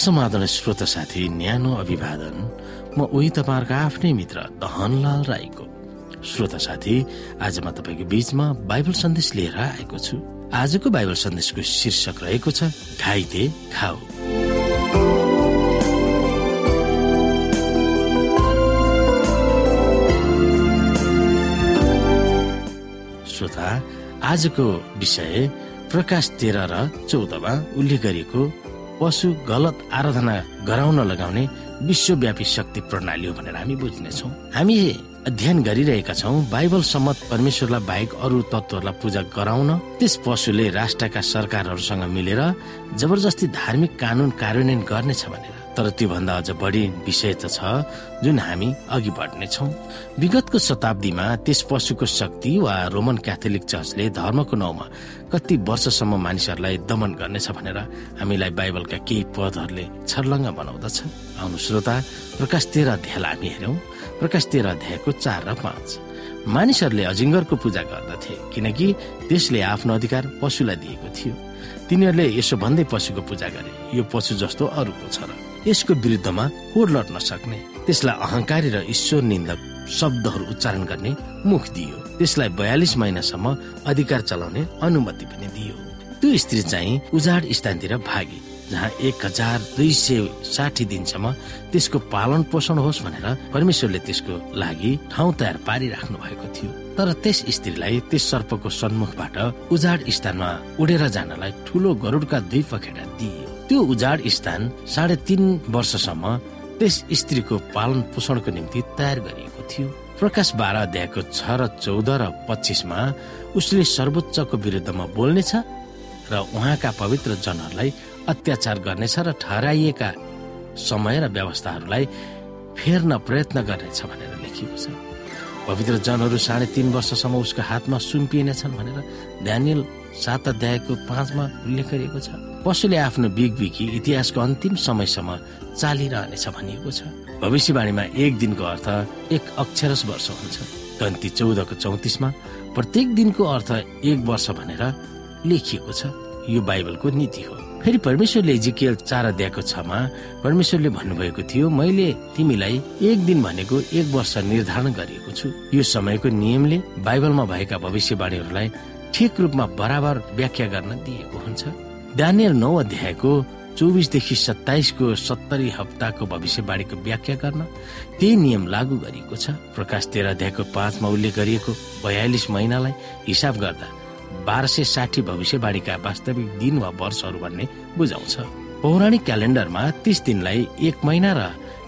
समाधान श्रोता साथी न्यानो अभिवादन। म उही तपाईँहरूको आफ्नै मित्र दहनलाल राईको। श्रोता साथी आज म तपाईँको बीचमा बाइबल सन्देश लिएर आएको छु। आजको बाइबल सन्देशको शीर्षक रहेको छ घाइते खाऊ। श्रोता आजको विषय प्रकाश तेह्र र चौधमा उल्लेख गरिएको पशु गलत आराधना गराउन लगाउने विश्वव्यापी शक्ति प्रणाली हो भनेर हामी बुझ्नेछौँ। हामी अध्ययन गरिरहेका छौँ बाइबल सम्मत परमेश्वरलाई बाहेक अरू तत्वहरूलाई पूजा गराउन त्यस पशुले राष्ट्रका सरकारहरूसँग मिलेर जबरजस्ती धार्मिक कानून कार्यान्वयन गर्नेछ भनेर। तर त्योभन्दा अझ बढी विषय त छ जुन हामी अघि बढ्नेछौँ। विगतको शताब्दीमा त्यस पशुको शक्ति वा रोमन क्याथोलिक चर्चले धर्मको नाउँमा कति वर्षसम्म मानिसहरूलाई दमन गर्नेछ भनेर हामीलाई बाइबलका केही पदहरूले छर्लङ्ग बनाउँदछ। आउनु श्रोता प्रकाश तेह्र अध्यायलाई हामी हेरौँ प्रकाश तेह्र अध्यायको चार र पाँच। मानिसहरूले अजिङ्गरको पूजा गर्दथे किनकि त्यसले आफ्नो अधिकार पशुलाई दिएको थियो। तिनीहरूले यसो भन्दै पशुको पूजा गरे। यो पशु जस्तो अरूको छ र यसको विरुद्धमा कोड लड्न सक्ने। त्यसलाई अहंकारी र ईश्वर निन्दक शब्दहरू उच्चारण गर्ने मुख दियो। त्यसलाई बयालिस महिनासम्म अधिकार चलाउने अनुमति पनि दियो। त्यो स्त्री चाहिँ उजाड स्थानतिर भागी। जहाँ एक हजार दुई सय साठी दिनसम्म त्यसको पालन पोषण होस् भनेर परमेश्वरले त्यसको लागि ठाउँ तयार पारिराख्नु भएको थियो। तर त्यस स्त्रीलाई त्यस सर्पको सन्मुखबाट उजाड स्थानमा उडेर जानलाई ठुलो गरुडका दुई पखेटा दिइयो। त्यो उजाड स्थान साढे तीन वर्षसम्म त्यस स्त्रीको पालन पोषणको निम्ति तयार गरिएको थियो। प्रकाश बाह्र अध्यायको छ र चौध र पच्चिसमा उसले सर्वोच्चको विरुद्धमा बोल्नेछ र उहाँका पवित्र जनहरूलाई अत्याचार गर्नेछ र ठहराइएका समय र व्यवस्थाहरूलाई फेर्न प्रयत्न गर्नेछ भनेर लेखिएको छ। पवित्र जनहरू साढे तीन वर्षसम्म उसको हातमा सुम्पिनेछन् भनेर ड्यानियल सात अध्यायको पाँचमा उल्लेख गरिएको छ। पशुले आफ्नो बिग बिगी इतिहासको अन्तिम समयसम्म चालिरहनेछ भनिएको छ। भविष्यवाणीमा एक दिनको अर्थ एक अक्षरस वर्ष हुन्छ। गन्ती चौधको चौतिसमा प्रत्येक दिनको अर्थ एक वर्ष भनेर लेखिएको छ। यो बाइबलको नीति हो। फेरि परमेश्वरले जिकेल चार अध्यायको छमा परमेश्वरले भन्नुभएको थियो मैले तिमीलाई एक दिन भनेको एक वर्ष निर्धारण गरिएको छु। यो समयको नियमले बाइबलमा भएका भविष्यवाणीहरूलाई ठिक रूपमा बराबर व्याख्या गर्न दिएको हुन्छ। दानियल नौ अध्यायको चौबिसदेखि सत्ताइसको सत्तरी हप्ताको भविष्यवाणीको व्याख्या गर्न त्यही नियम लागू गरिएको छ। प्रकाश तेह्र अध्यायको पाँचमा उल्लेख गरिएको बयालिस महिनालाई हिसाब गर्दा बाह्र सय साठी भविष्यवाणीका वास्तविक दिन वा वर्षहरू भन्ने बुझाउँछ। पौराणिक क्यालेन्डरमा तीस दिनलाई एक महिना र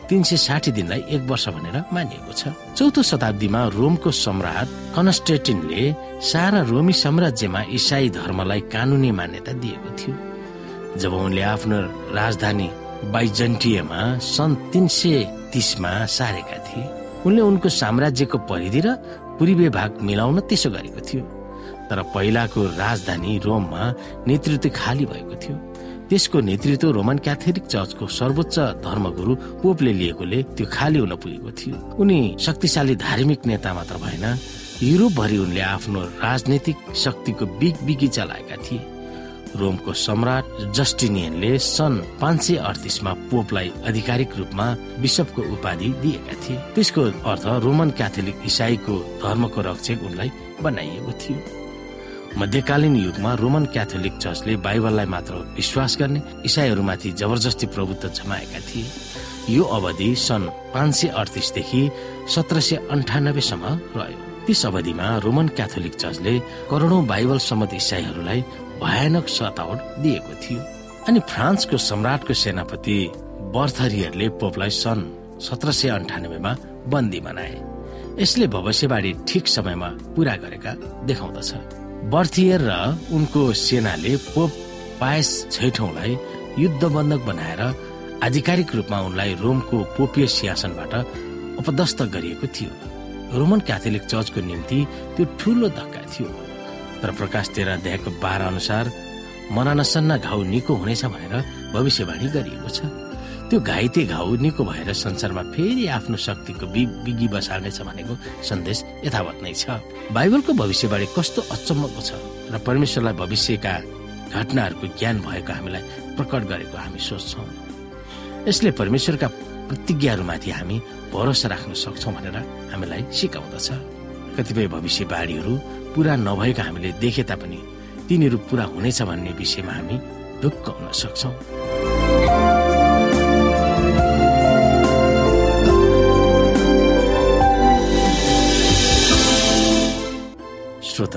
तीन सय साठी दिनलाई एक वर्ष भनेर मानिएको छ। चौथो शताब्दीमा रोमको सम्राट कन्स्टेटिनले सारा रोमी साम्राज्यमा इसाई धर्मलाई कानुनी मान्यता दिएको थियो। जब उनले आफ्नो राजधानी बाइजन्टियमा सन् तिन सय तिसमा सारेका थिए उनले उनको साम्राज्यको परिधि र पूर्वीय भाग मिलाउन त्यसो गरेको थियो। तर पहिलाको राजधानी रोममा नेतृत्व खाली भएको थियो। त्यसको नेतृत्व रोमन क्याथोलिक चर्चको सर्वोच्च धर्मगुरु पोपले लिएकोले त्यो खाली हुन पुगेको थियो। उनी शक्तिशाली धार्मिक नेता मात्र भएन युरोपभरि उनले आफ्नो राजनैतिक शक्तिको बिग बिगी चलाएका थिए। रोमको सम्राट जस्टिनियनले सन् पाँच सय अडतिसमा पोपलाई आधिकारिक रूपमा बिशपको उपाधि दिएका थिए। त्यसको अर्थ रोमन क्याथोलिक इसाईको धर्मको रक्षक उनलाई बनाइएको थियो। मध्यकालीन युगमा रोमन क्याथोलिक चर्चले बाइबललाई मात्र विश्वास गर्ने इसाईहरूमाथि जबरजस्ती प्रभुत्व जमाएका थिए। यो अवधि सन् पाँच सय अडतिसदेखि सत्र सय अन्ठानब्बेसम्म रह्यो। त्यस अवधिमा रोमन क्याथोलिक चर्चले करोडौं बाइबल सम्मत इसाईहरूलाई भयानक सतावट दिएको थियो। अनि फ्रान्सको सम्राटको सेनापति बर्थरियरले पोपलाई सन् सत्र सय अन्ठानब्बेमा बन्दी बनाए यसले भविष्यवाणी ठिक समयमा पूरा गरेका देखाउँदछ। बर्थियर र उनको सेनाले पोप पायस छैठौँलाई युद्ध बन्धक बनाएर आधिकारिक रूपमा उनलाई रोमको पोपीय सिंहासनबाट अपदस्थ गरिएको थियो। रोमन क्याथोलिक चर्चको निम्ति त्यो ठुलो धक्का थियो। तर प्रकाश तेह्र अध्यायको बाह्र अनुसार मनानसन्न घाउ निको हुनेछ भनेर भविष्यवाणी गरिएको छ। त्यो घाइते घाउ निको भएर संसारमा फेरि आफ्नो शक्तिको बिगी बसाल्नेछ भनेको सन्देश यथावत नै छ। बाइबलको भविष्यवाणी कस्तो अचम्मको छ र परमेश्वरलाई भविष्यका घटनाहरूको ज्ञान भएको हामीलाई प्रकट गरेको हामी सोच्छौँ। यसले परमेश्वरका प्रतिज्ञाहरूमाथि हामी भरोसा राख्न सक्छौँ भनेर हामीलाई सिकाउँदछ। कतिपय भविष्यवाणीहरू पुरा नभएको हामीले देखे तापनि तिनीहरू पुरा हुनेछ भन्ने विषयमा हामी ढुक्क हुन सक्छौँ।